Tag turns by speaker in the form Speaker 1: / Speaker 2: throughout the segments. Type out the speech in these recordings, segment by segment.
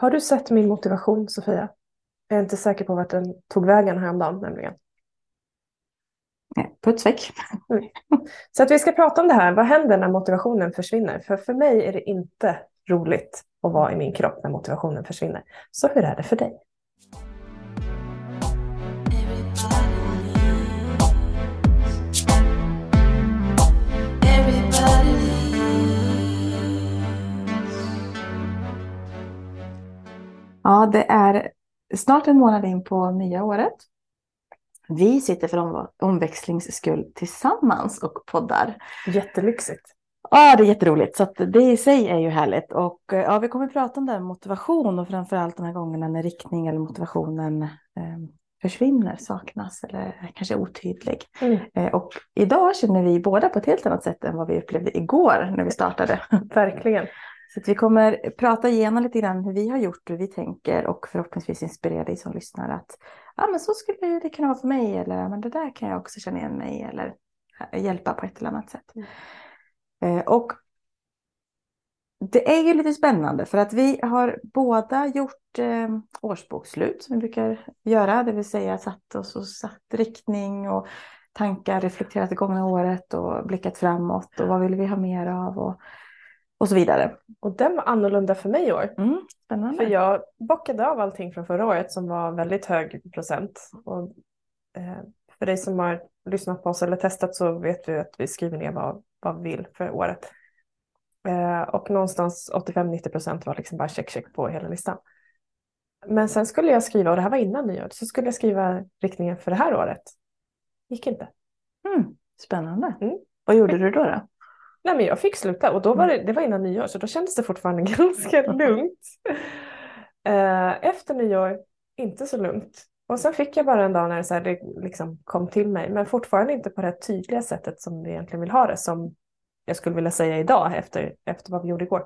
Speaker 1: Har du sett min motivation Sofia? Jag är inte säker på vart den tog vägen häromdagen nämligen.
Speaker 2: Putsväck.
Speaker 1: Mm. Så att vi ska prata om det här. Vad händer när motivationen försvinner? För för mig är det inte roligt att vara i min kropp när motivationen försvinner. Så hur är det för dig?
Speaker 2: Ja, det är snart en månad in på nya året. Vi sitter för om, omväxlings skull tillsammans och poddar.
Speaker 1: Jättelyxigt.
Speaker 2: Ja, det är jätteroligt. Så det i sig är ju härligt. Och ja, vi kommer att prata om det här motivation och framförallt de här gångerna när riktning eller motivationen eh, försvinner, saknas eller kanske är otydlig. Mm. Eh, och idag känner vi båda på ett helt annat sätt än vad vi upplevde igår när vi startade.
Speaker 1: Verkligen.
Speaker 2: Så vi kommer prata igenom lite grann hur vi har gjort, hur vi tänker och förhoppningsvis inspirera dig som lyssnar att ja, men så skulle det kunna vara för mig eller men det där kan jag också känna igen mig eller hjälpa på ett eller annat sätt. Mm. Eh, och det är ju lite spännande för att vi har båda gjort eh, årsbokslut som vi brukar göra, det vill säga satt oss och satt riktning och tankar, reflekterat det gångna året och blickat framåt och vad vill vi ha mer av och och så vidare.
Speaker 1: Och den var annorlunda för mig i år.
Speaker 2: Mm, spännande.
Speaker 1: För jag bockade av allting från förra året som var väldigt hög procent. Och, eh, för dig som har lyssnat på oss eller testat så vet du att vi skriver ner vad, vad vi vill för året. Eh, och någonstans 85-90 procent var liksom bara check check på hela listan. Men sen skulle jag skriva, och det här var innan nyår, så skulle jag skriva riktningen för det här året. Gick inte.
Speaker 2: Mm, spännande. Mm. Vad gjorde du då? då?
Speaker 1: Nej, men jag fick sluta och då var det, det var innan nyår så då kändes det fortfarande ganska lugnt. Eh, efter nyår, inte så lugnt. Och sen fick jag bara en dag när det, så här, det liksom kom till mig, men fortfarande inte på det här tydliga sättet som vi egentligen vill ha det, som jag skulle vilja säga idag efter, efter vad vi gjorde igår.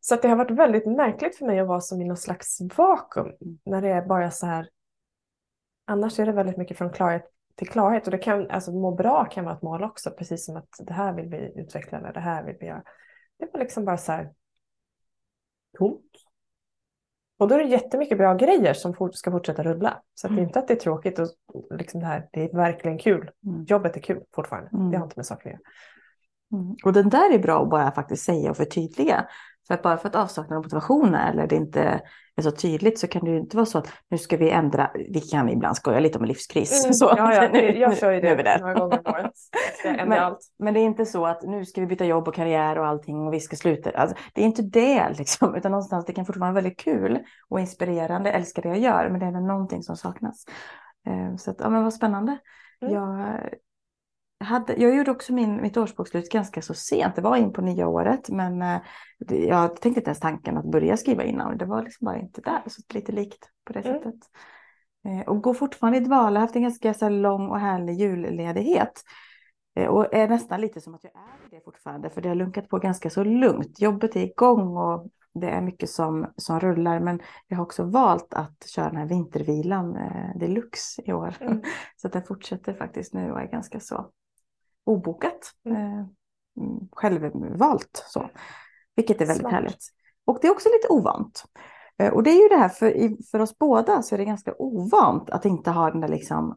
Speaker 1: Så att det har varit väldigt märkligt för mig att vara som i någon slags vakuum när det är bara så här. Annars är det väldigt mycket från klarhet till klarhet. Och det kan, alltså må bra kan vara ett mål också, precis som att det här vill vi utveckla eller det här vill vi göra. Det var liksom bara så här tomt. Och då är det jättemycket bra grejer som ska fortsätta rulla. Så att mm. det är inte att det är tråkigt och liksom det här, det är verkligen kul. Mm. Jobbet är kul fortfarande. Mm. Det har inte med saker att göra.
Speaker 2: Mm. Och den där är bra att bara faktiskt säga och förtydliga. För att bara för att avsaknad av motivation eller det inte är så tydligt så kan det ju inte vara så att nu ska vi ändra, vi kan ibland skoja lite om en livskris.
Speaker 1: Mm, så. Ja, ja, nu, jag kör ju det, det. några gånger om året.
Speaker 2: Men, allt. men det är inte så att nu ska vi byta jobb och karriär och allting och vi ska sluta. Alltså, det är inte det liksom, utan någonstans det kan fortfarande vara väldigt kul och inspirerande, älskar det jag gör, men det är väl någonting som saknas. Eh, så att, ja men vad spännande. Mm. Jag hade, jag gjorde också min, mitt årsbokslut ganska så sent. Det var in på nya året. Men eh, jag tänkte inte ens tanken att börja skriva innan. Det var liksom bara inte där. Så lite likt på det mm. sättet. Eh, och går fortfarande i dvala. Jag har haft en ganska så lång och härlig julledighet. Eh, och är nästan lite som att jag är det fortfarande. För det har lunkat på ganska så lugnt. Jobbet är igång och det är mycket som, som rullar. Men jag har också valt att köra den här vintervilan eh, deluxe i år. Mm. Så den fortsätter faktiskt nu och är ganska så obokat. Mm. Eh, mm, självvalt så. Vilket är väldigt Smart. härligt. Och det är också lite ovant. Eh, och det är ju det här för, för oss båda så är det ganska ovant att inte ha den där liksom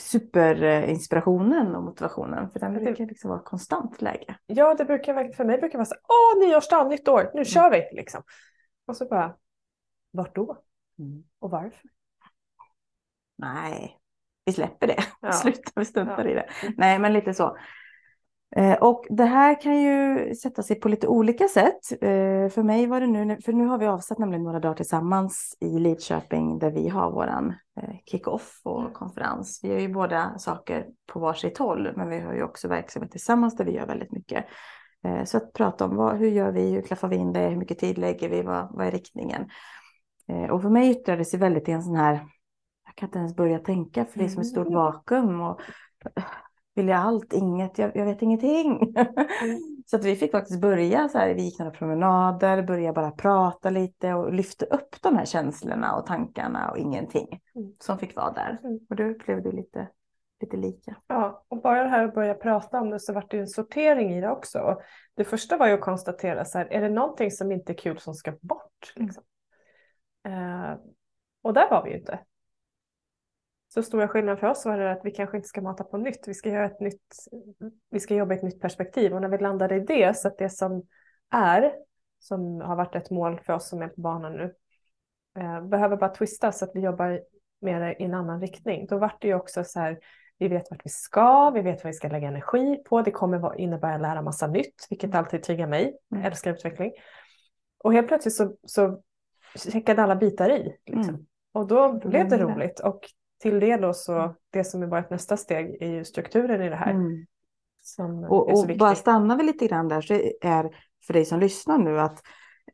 Speaker 2: superinspirationen och motivationen. För den brukar liksom vara konstant läge.
Speaker 1: Ja, det brukar för mig brukar vara så åh nyårsdag, nytt år, nu kör vi liksom. Och så bara, vart då? Mm. Och varför?
Speaker 2: Nej, vi släpper det. Ja. Slutar, vi struntar ja. i det. Nej, men lite så. Eh, och det här kan ju sätta sig på lite olika sätt. Eh, för mig var det nu, för nu har vi avsatt nämligen några dagar tillsammans i Lidköping där vi har våran eh, kick-off och mm. konferens. Vi gör ju båda saker på varsitt håll, men vi har ju också verksamhet tillsammans där vi gör väldigt mycket. Så att prata om vad, hur gör vi, hur klaffar vi in det, hur mycket tid lägger vi, vad, vad är riktningen? Och för mig yttrar det sig väldigt i en sån här jag kan inte ens börja tänka för det är som ett stort mm. vakuum. Och vill jag allt, inget, jag, jag vet ingenting. Mm. så att vi fick faktiskt börja så här, vi gick några promenader, börja bara prata lite och lyfta upp de här känslorna och tankarna och ingenting mm. som fick vara där. Mm. Och du upplevde lite, lite lika.
Speaker 1: Ja, och bara det här att börja prata om det så vart det en sortering i det också. Det första var ju att konstatera så här, är det någonting som inte är kul som ska bort? Liksom. Eh, och där var vi ju inte. Så stora skillnaden för oss var det att vi kanske inte ska mata på nytt. Vi ska, göra ett nytt, vi ska jobba i ett nytt perspektiv och när vi landade i det så att det som är, som har varit ett mål för oss som är på banan nu, eh, behöver bara twista så att vi jobbar mer i en annan riktning. Då vart det ju också så här, vi vet vart vi ska, vi vet vad vi ska lägga energi på, det kommer innebära att lära massa nytt, vilket alltid triggar mig, jag
Speaker 2: Mm.
Speaker 1: älskar utveckling. Och helt plötsligt så, så checkade alla bitar i. Liksom.
Speaker 2: Mm.
Speaker 1: Och då blev det
Speaker 2: Mm.
Speaker 1: roligt. Och till det då så,
Speaker 2: Mm.
Speaker 1: det som är bara ett nästa steg är ju strukturen i det här.
Speaker 2: Mm.
Speaker 1: Som
Speaker 2: Och,
Speaker 1: är så
Speaker 2: och
Speaker 1: viktig.
Speaker 2: bara stanna vi lite grann där så är för dig som lyssnar nu att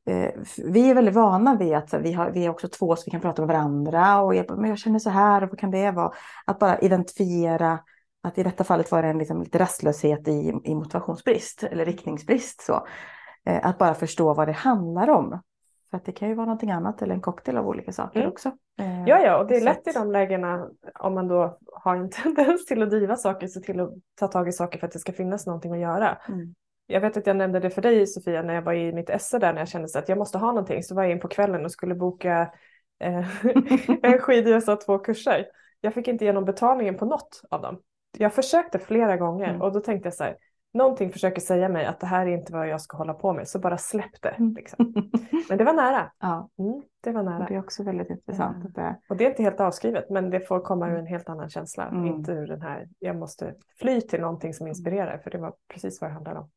Speaker 2: eh, vi är väldigt vana vid att vi, har, vi är också två så vi kan prata med varandra och jag, men jag känner så här och vad kan det vara? Att bara identifiera att i detta fallet var det en liksom lite rastlöshet i, i motivationsbrist eller riktningsbrist. Så. Eh, att bara förstå vad det handlar om. För att det kan ju vara någonting annat eller en cocktail av olika saker
Speaker 1: Mm.
Speaker 2: också. Eh,
Speaker 1: Ja, ja, och det är lätt i de lägena om man då har en tendens till att driva saker, så till att ta tag i saker för att det ska finnas någonting att göra.
Speaker 2: Mm.
Speaker 1: Jag vet att jag nämnde det för dig Sofia när jag var i mitt esse där när jag kände så att jag måste ha någonting. Så var jag in på kvällen och skulle boka eh, en skidresa och två kurser. Jag fick inte igenom betalningen på något av dem. Jag försökte flera gånger
Speaker 2: Mm.
Speaker 1: och då tänkte jag så här, någonting försöker säga mig att det här är inte vad jag ska hålla på med, så bara släpp det.
Speaker 2: Mm.
Speaker 1: Liksom. Men det var nära.
Speaker 2: ja,
Speaker 1: Mm, det var nära.
Speaker 2: det är också väldigt intressant.
Speaker 1: Mm.
Speaker 2: Att det,
Speaker 1: Och det är inte helt avskrivet, men det får komma ur en helt annan känsla.
Speaker 2: Mm.
Speaker 1: Inte ur den här, jag måste fly till någonting som inspirerar, för det var precis vad det handlade om.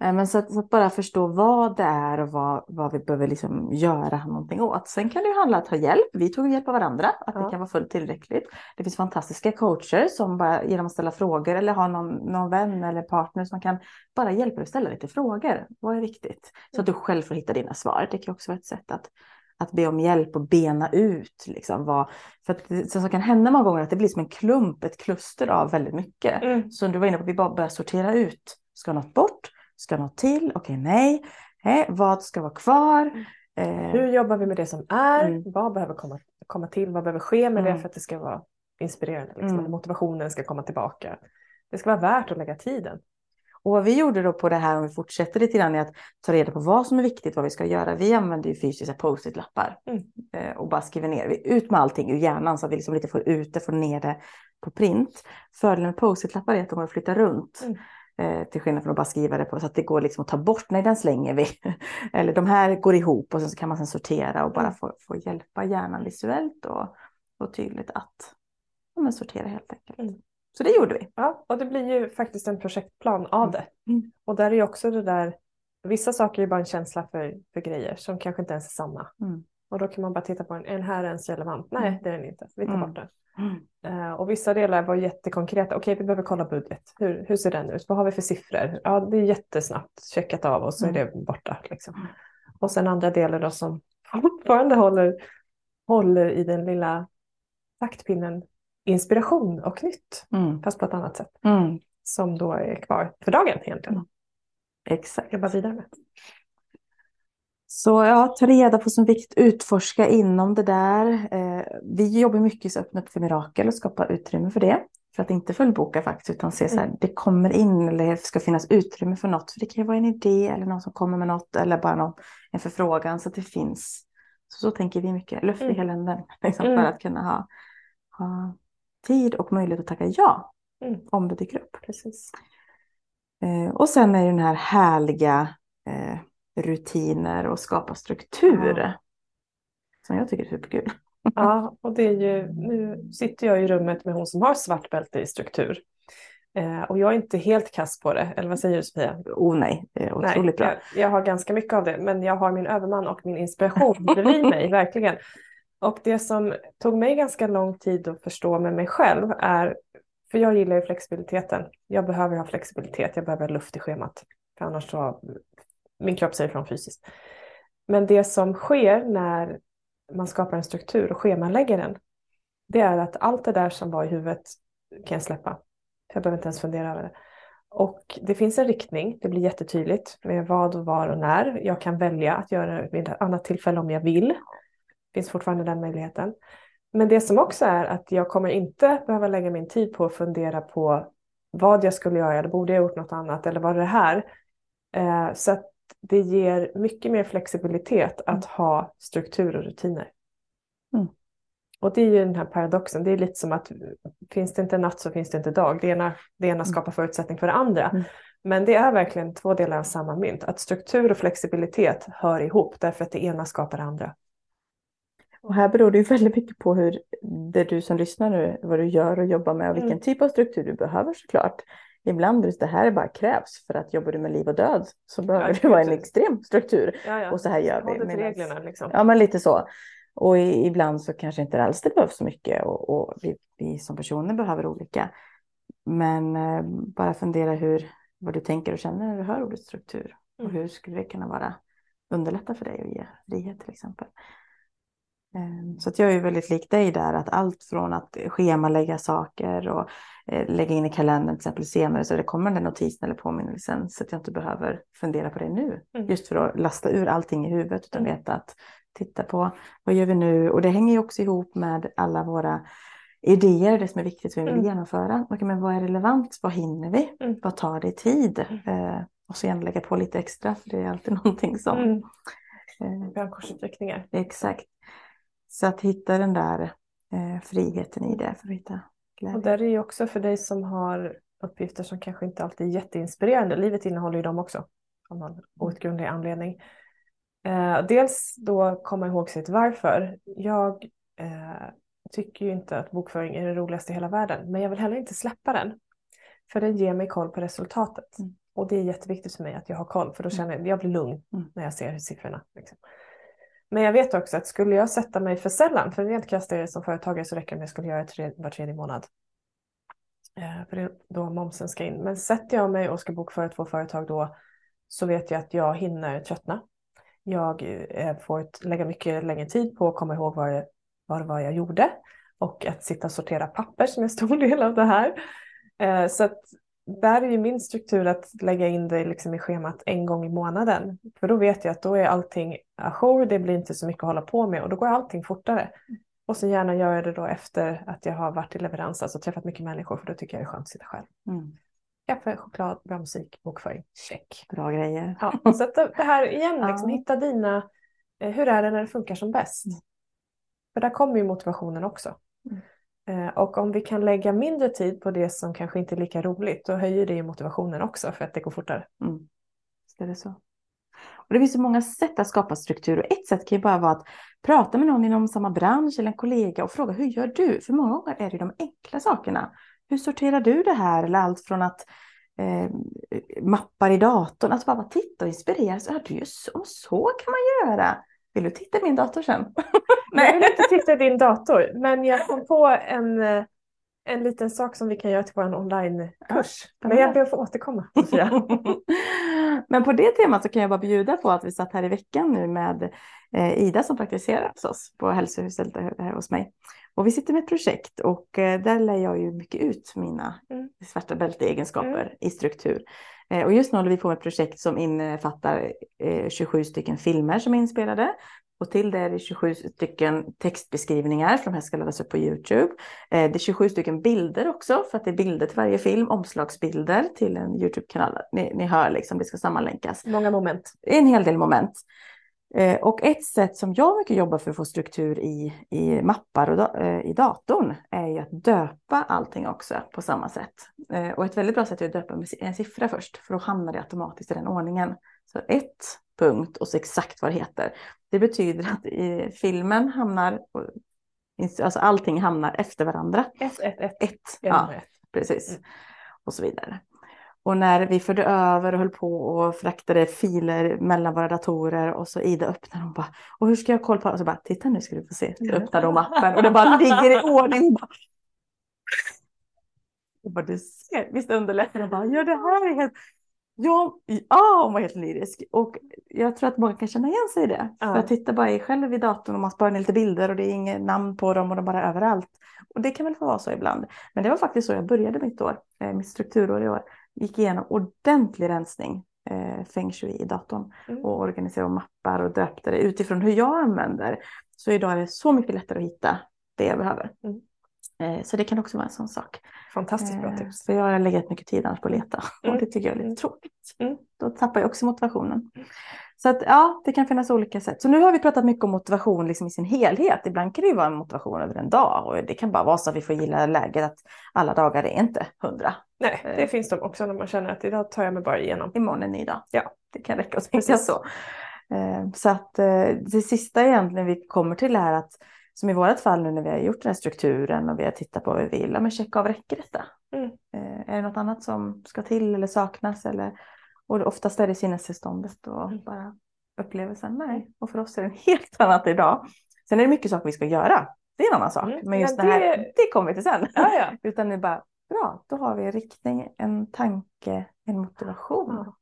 Speaker 2: Nej, men så, att, så att bara förstå vad det är och vad, vad vi behöver liksom göra någonting åt. Sen kan det ju handla om att ta hjälp. Vi tog hjälp av varandra, att
Speaker 1: Ja.
Speaker 2: det kan vara fullt tillräckligt. Det finns fantastiska coacher som bara genom att ställa frågor eller ha någon, någon vän eller partner som kan bara hjälpa dig att ställa lite frågor. Vad är viktigt? Så att du själv får hitta dina svar. Det kan också vara ett sätt att, att be om hjälp och bena ut. Liksom, vad, för att det som kan hända många gånger att det blir som en klump, ett kluster av väldigt mycket.
Speaker 1: Mm.
Speaker 2: Så du var inne på, vi bara börjar sortera ut. Ska något bort? Ska något till? Okej, nej. Eh, vad ska vara kvar? Eh,
Speaker 1: Hur jobbar vi med det som är?
Speaker 2: Mm.
Speaker 1: Vad behöver komma, komma till? Vad behöver ske med det
Speaker 2: Mm.
Speaker 1: för att det ska vara inspirerande? Liksom,
Speaker 2: Mm.
Speaker 1: motivationen ska komma tillbaka. Det ska vara värt att lägga tiden.
Speaker 2: och vad vi gjorde då på det här, om vi fortsätter lite grann, är att ta reda på vad som är viktigt, vad vi ska göra. Vi använder ju fysiska post-it-lappar
Speaker 1: Mm.
Speaker 2: eh, och bara skriver ner. Vi ut med allting ur hjärnan så att vi liksom lite får ut det, får ner det på print. Fördelen med post-it-lappar är att de går att flytta runt.
Speaker 1: Mm.
Speaker 2: Eh, till skillnad från att bara skriva det på så att det går liksom att ta bort, nej den slänger vi. Eller de här går ihop och sen så kan man sen sortera och bara
Speaker 1: Mm.
Speaker 2: få, få hjälpa hjärnan visuellt och, och tydligt att ja, men sortera helt enkelt.
Speaker 1: Mm.
Speaker 2: Så det gjorde vi.
Speaker 1: Ja, och det blir ju faktiskt en projektplan av
Speaker 2: Mm.
Speaker 1: det.
Speaker 2: Mm.
Speaker 1: Och där är ju också det där, vissa saker är bara en känsla för, för grejer som kanske inte ens är sanna.
Speaker 2: Mm.
Speaker 1: Och då kan man bara titta på en, är den här ens relevant? Nej,
Speaker 2: Mm.
Speaker 1: det är den inte. Vi tar
Speaker 2: Mm.
Speaker 1: bort den.
Speaker 2: Mm.
Speaker 1: Eh, och vissa delar var jättekonkreta. Okej, vi behöver kolla budget. Hur, hur ser den ut? Vad har vi för siffror? Ja, det är jättesnabbt checkat av och så är det borta. Liksom.
Speaker 2: Mm.
Speaker 1: Och sen andra delar då som fortfarande håller, håller i den lilla taktpinnen inspiration och nytt,
Speaker 2: Mm.
Speaker 1: fast på ett annat sätt,
Speaker 2: Mm.
Speaker 1: som då är kvar för dagen egentligen.
Speaker 2: Mm. Exakt.
Speaker 1: Jobba vidare med.
Speaker 2: Så ja, ta reda på som viktigt, utforska inom det där. Eh, vi jobbar mycket så öppna upp för mirakel och skapa utrymme för det. För att inte fullboka faktiskt, utan se så här,
Speaker 1: Mm.
Speaker 2: det kommer in eller det ska finnas utrymme för något. För det kan ju vara en idé eller någon som kommer med något eller bara någon, en förfrågan så att det finns. Så, så tänker vi mycket, luft i
Speaker 1: Mm.
Speaker 2: hela änden. Liksom,
Speaker 1: Mm.
Speaker 2: För att kunna ha, ha tid och möjlighet att tacka ja
Speaker 1: Mm.
Speaker 2: om det dyker upp.
Speaker 1: Precis.
Speaker 2: Eh, och sen är det den här härliga eh, rutiner och skapa struktur.
Speaker 1: Ja.
Speaker 2: Som jag tycker är superkul.
Speaker 1: Ja, och det är ju, nu sitter jag i rummet med hon som har svart bälte i struktur. Eh, och jag är inte helt kass på det, eller vad säger du Sofia?
Speaker 2: Oh nej, det är
Speaker 1: Nej,
Speaker 2: otroligt bra.
Speaker 1: jag, jag har ganska mycket av det, men jag har min överman och min inspiration bredvid mig, verkligen. Och det som tog mig ganska lång tid att förstå med mig själv är, för jag gillar ju flexibiliteten. Jag behöver ha flexibilitet, jag behöver luft i schemat. För annars så, min kropp säger ifrån fysiskt. Men det som sker när man skapar en struktur och schemalägger den, det är att allt det där som var i huvudet kan jag släppa. Jag behöver inte ens fundera över det. Och det finns en riktning, det blir jättetydligt med vad och var och när. Jag kan välja att göra det vid ett annat tillfälle om jag vill. Det finns fortfarande den möjligheten. Men det som också är att jag kommer inte behöva lägga min tid på att fundera på vad jag skulle göra eller borde jag gjort något annat eller var det här? Eh, så att det ger mycket mer flexibilitet att ha struktur och rutiner.
Speaker 2: Mm.
Speaker 1: Och det är ju den här paradoxen, det är lite som att finns det inte natt så finns det inte dag. Det ena, det ena skapar förutsättning för det andra.
Speaker 2: Mm.
Speaker 1: Men det är verkligen två delar av samma mynt. Att struktur och flexibilitet hör ihop därför att det ena skapar det andra.
Speaker 2: Och här beror det ju väldigt mycket på hur det du som lyssnar nu, vad du gör och jobbar med och vilken
Speaker 1: Mm.
Speaker 2: typ av struktur du behöver såklart. Ibland är det här bara krävs för att jobbar du med liv och död så behöver
Speaker 1: Ja,
Speaker 2: det vara en extrem struktur.
Speaker 1: Ja, ja.
Speaker 2: Och så här gör vi. Medans-
Speaker 1: reglerna liksom.
Speaker 2: Ja men lite så. Och i, ibland så kanske inte alls det behövs så mycket och, och vi, vi som personer behöver olika. Men eh, bara fundera hur, vad du tänker och känner när du hör ordet struktur. Och
Speaker 1: Mm.
Speaker 2: hur skulle det kunna vara underlätta för dig och ge frihet till exempel. Eh, Så att jag är ju väldigt lik dig där att allt från att schemalägga saker och eh, lägga in i kalendern till exempel senare så det kommer den notisen eller påminnelsen så att jag inte behöver fundera på det nu.
Speaker 1: Mm.
Speaker 2: Just för att lasta ur allting i huvudet utan
Speaker 1: Mm.
Speaker 2: veta att titta på vad gör vi nu och det hänger ju också ihop med alla våra idéer, det som är viktigt som vi vill
Speaker 1: Mm.
Speaker 2: genomföra. Okej, men vad är relevant? Vad hinner vi?
Speaker 1: Mm.
Speaker 2: Vad tar det i tid? Eh, och så gärna lägga på lite extra för det är alltid någonting som
Speaker 1: Mm.
Speaker 2: eh,
Speaker 1: Brandkorsutryckningar.
Speaker 2: Exakt. Så att hitta den där eh, friheten i det för att hitta
Speaker 1: Och
Speaker 2: glädje.
Speaker 1: där är ju också för dig som har uppgifter som kanske inte alltid är jätteinspirerande. Livet innehåller ju dem också. Av någon outgrundlig anledning. Eh, dels då komma ihåg sitt varför. Jag eh, tycker ju inte att bokföring är det roligaste i hela världen. Men jag vill heller inte släppa den. För den ger mig koll på resultatet.
Speaker 2: Mm.
Speaker 1: Och det är jätteviktigt för mig att jag har koll. För då känner jag, jag blir lugn
Speaker 2: Mm.
Speaker 1: när jag ser siffrorna. Liksom. Men jag vet också att skulle jag sätta mig för sällan, för rent krasst är det som företagare så räcker det om jag skulle göra det tre, var tredje månad. Eh, för det är då momsen ska in. Men sätter jag mig och ska bokföra två företag då så vet jag att jag hinner tröttna. Jag eh, får ett, lägga mycket längre tid på att komma ihåg vad det, vad det var jag gjorde och att sitta och sortera papper som är en stor del av det här. Eh, så att där är ju min struktur att lägga in det liksom i schemat en gång i månaden. För då vet jag att då är allting ajour, det blir inte så mycket att hålla på med och då går allting fortare. Och så gärna gör jag det då efter att jag har varit i leverans, alltså träffat mycket människor för då tycker jag det är skönt att sitta själv.
Speaker 2: Mm.
Speaker 1: Kaffe, choklad, bra musik, bokföring, check.
Speaker 2: Bra grejer.
Speaker 1: Ja, så att det här igen, liksom,
Speaker 2: Ja.
Speaker 1: hitta dina, eh, hur är det när det funkar som bäst?
Speaker 2: Mm.
Speaker 1: För där kommer ju motivationen också.
Speaker 2: Mm.
Speaker 1: Eh, och om vi kan lägga mindre tid på det som kanske inte är lika roligt, då höjer det ju motivationen också för att det går fortare.
Speaker 2: Mm. Så är det så. Och det finns så många sätt att skapa struktur och ett sätt kan ju bara vara att prata med någon inom samma bransch eller en kollega och fråga hur gör du? För många gånger är det de enkla sakerna. Hur sorterar du det här? Eller allt från att eh, mappar i datorn, att bara titta och inspireras. Ja, du så, så kan man göra. Vill du titta i min dator sen?
Speaker 1: Jag vill inte titta i din dator, men jag kom på en, eh, en liten sak som vi kan göra till vår onlinekurs. Men jag ber att få återkomma. Sofia.
Speaker 2: Men på det temat så kan jag bara bjuda på att vi satt här i veckan nu med eh, Ida som praktiserar hos oss på hälsohuset här här hos mig. Och vi sitter med ett projekt och eh, där lär jag ju mycket ut mina
Speaker 1: Mm.
Speaker 2: svarta bälteegenskaper i struktur. Eh, och just nu håller vi på med ett projekt som innefattar eh, 27 stycken filmer som är inspelade. Och till det är det 27 stycken textbeskrivningar för de här ska laddas upp på Youtube. Eh, det är 27 stycken bilder också för att det är bilder till varje film, omslagsbilder till en Youtube-kanal. Ni, ni hör liksom, det ska sammanlänkas.
Speaker 1: Många moment.
Speaker 2: En hel del moment. Eh, och ett sätt som jag mycket jobbar för att få struktur i, i mappar och da, eh, i datorn är ju att döpa allting också på samma sätt. Och ett väldigt bra sätt är att döpa med en siffra först, för då hamnar det automatiskt i den ordningen. Så ett, punkt och så exakt vad det heter. Det betyder att i filmen hamnar, alltså allting hamnar efter varandra.
Speaker 1: Ett, ett, ett.
Speaker 2: Ett, ja,
Speaker 1: ett.
Speaker 2: precis.
Speaker 1: Mm.
Speaker 2: Och så vidare. Och när vi förde över och höll på och fraktade filer mellan våra datorer och så Ida öppnar och bara, och hur ska jag ha koll på det? Och så bara, titta nu ska du få se. Så
Speaker 1: Ja.
Speaker 2: öppnar de appen och det bara ligger i ordning. Och bara, du ser, visst underlättar det? bara, Ja, det här är helt... Ja, ja, hon var helt lyrisk. Och jag tror att många kan känna igen sig i det.
Speaker 1: Ja.
Speaker 2: För jag tittar bara i själv i datorn och man sparar ner lite bilder och det är inget namn på dem och de bara är överallt. Och det kan väl få vara så ibland. Men det var faktiskt så jag började mitt år, eh, mitt strukturår i år. Gick igenom ordentlig rensning, eh, feng shui i datorn.
Speaker 1: Mm.
Speaker 2: Och organiserade mappar och döpte det utifrån hur jag använder. Så idag är det så mycket lättare att hitta det jag behöver.
Speaker 1: Mm.
Speaker 2: Eh, Så det kan också vara en sån sak.
Speaker 1: Fantastiskt bra
Speaker 2: Eh,
Speaker 1: tips.
Speaker 2: För jag har legat mycket tid annars på att leta
Speaker 1: Mm.
Speaker 2: och det tycker jag är
Speaker 1: Mm.
Speaker 2: lite tråkigt.
Speaker 1: Mm.
Speaker 2: Då tappar jag också motivationen. Så att ja, det kan finnas olika sätt. Så nu har vi pratat mycket om motivation liksom i sin helhet. Ibland kan det ju vara en motivation över en dag och det kan bara vara så att vi får gilla läget att alla dagar är inte hundra.
Speaker 1: Nej, det
Speaker 2: Eh.
Speaker 1: finns de också när man känner att idag tar jag mig bara igenom.
Speaker 2: Imorgon är en ny dag.
Speaker 1: Ja.
Speaker 2: Det kan räcka att tänka så. Eh, Så att eh, det sista egentligen vi kommer till är att som i vårt fall nu när vi har gjort den här strukturen och vi har tittat på vad vi vill, ja men checka av, räcker detta?
Speaker 1: Mm.
Speaker 2: Eh, Är det något annat som ska till eller saknas? Eller, och oftast är det sinnestillståndet och
Speaker 1: Mm.
Speaker 2: bara upplevelsen. Nej, och för oss är det helt annat idag. Sen är det mycket saker vi ska göra. Det är en annan sak.
Speaker 1: Mm,
Speaker 2: Men just
Speaker 1: men
Speaker 2: det här,
Speaker 1: det-
Speaker 2: det kommer vi till sen.
Speaker 1: Ja, ja.
Speaker 2: Utan nu bara, bra, då har vi en riktning, en tanke, en motivation
Speaker 1: Ja.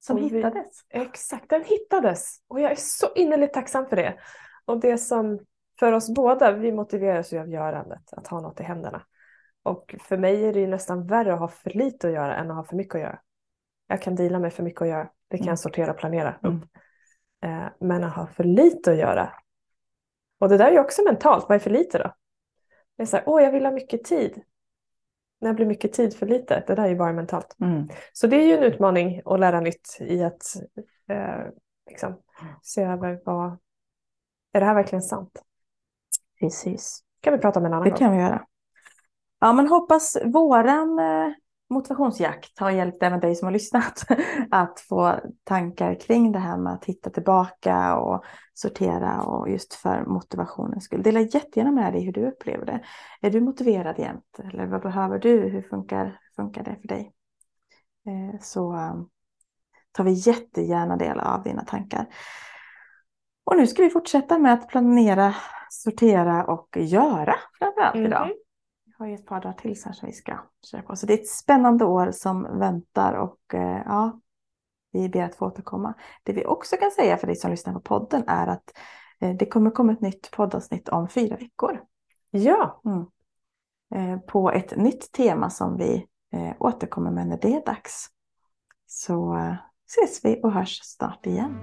Speaker 2: som
Speaker 1: vi-
Speaker 2: hittades.
Speaker 1: Exakt, den hittades och jag är så innerligt tacksam för det. Och det som för oss båda, vi motiveras ju av görandet, att ha något i händerna. Och för mig är det ju nästan värre att ha för lite att göra än att ha för mycket att göra. Jag kan dela med för mycket att göra, det kan
Speaker 2: Mm.
Speaker 1: jag sortera och planera upp.
Speaker 2: Mm.
Speaker 1: Eh, men att ha för lite att göra. Och det där är ju också mentalt, vad är för lite då? Det är så här, åh jag vill ha mycket tid. När blir mycket tid för lite? Det där är ju bara mentalt.
Speaker 2: Mm.
Speaker 1: Så det är ju en utmaning att lära nytt i att eh, liksom, se över vad, är det här verkligen sant?
Speaker 2: Precis.
Speaker 1: kan vi prata om en annan
Speaker 2: Det
Speaker 1: gång.
Speaker 2: kan vi göra. Ja, men hoppas våran eh, motivationsjakt har hjälpt även dig som har lyssnat att få tankar kring det här med att hitta tillbaka och sortera och just för motivationens skull. Dela jättegärna med dig hur du upplever det. Är du motiverad jämt eller vad behöver du? Hur funkar, funkar det för dig? Eh, så eh, tar vi jättegärna del av dina tankar. Och nu ska vi fortsätta med att planera, sortera och göra framförallt idag.
Speaker 1: Mhm.
Speaker 2: Vi har ju ett par dagar till sen som vi ska köra på. Så det är ett spännande år som väntar och eh, ja, vi ber att få återkomma. Det vi också kan säga för dig som lyssnar på podden är att eh, det kommer komma ett nytt poddavsnitt om fyra veckor.
Speaker 1: Ja,
Speaker 2: Eh, på ett nytt tema som vi återkommer med när det är dags. Så ses vi och hörs snart igen.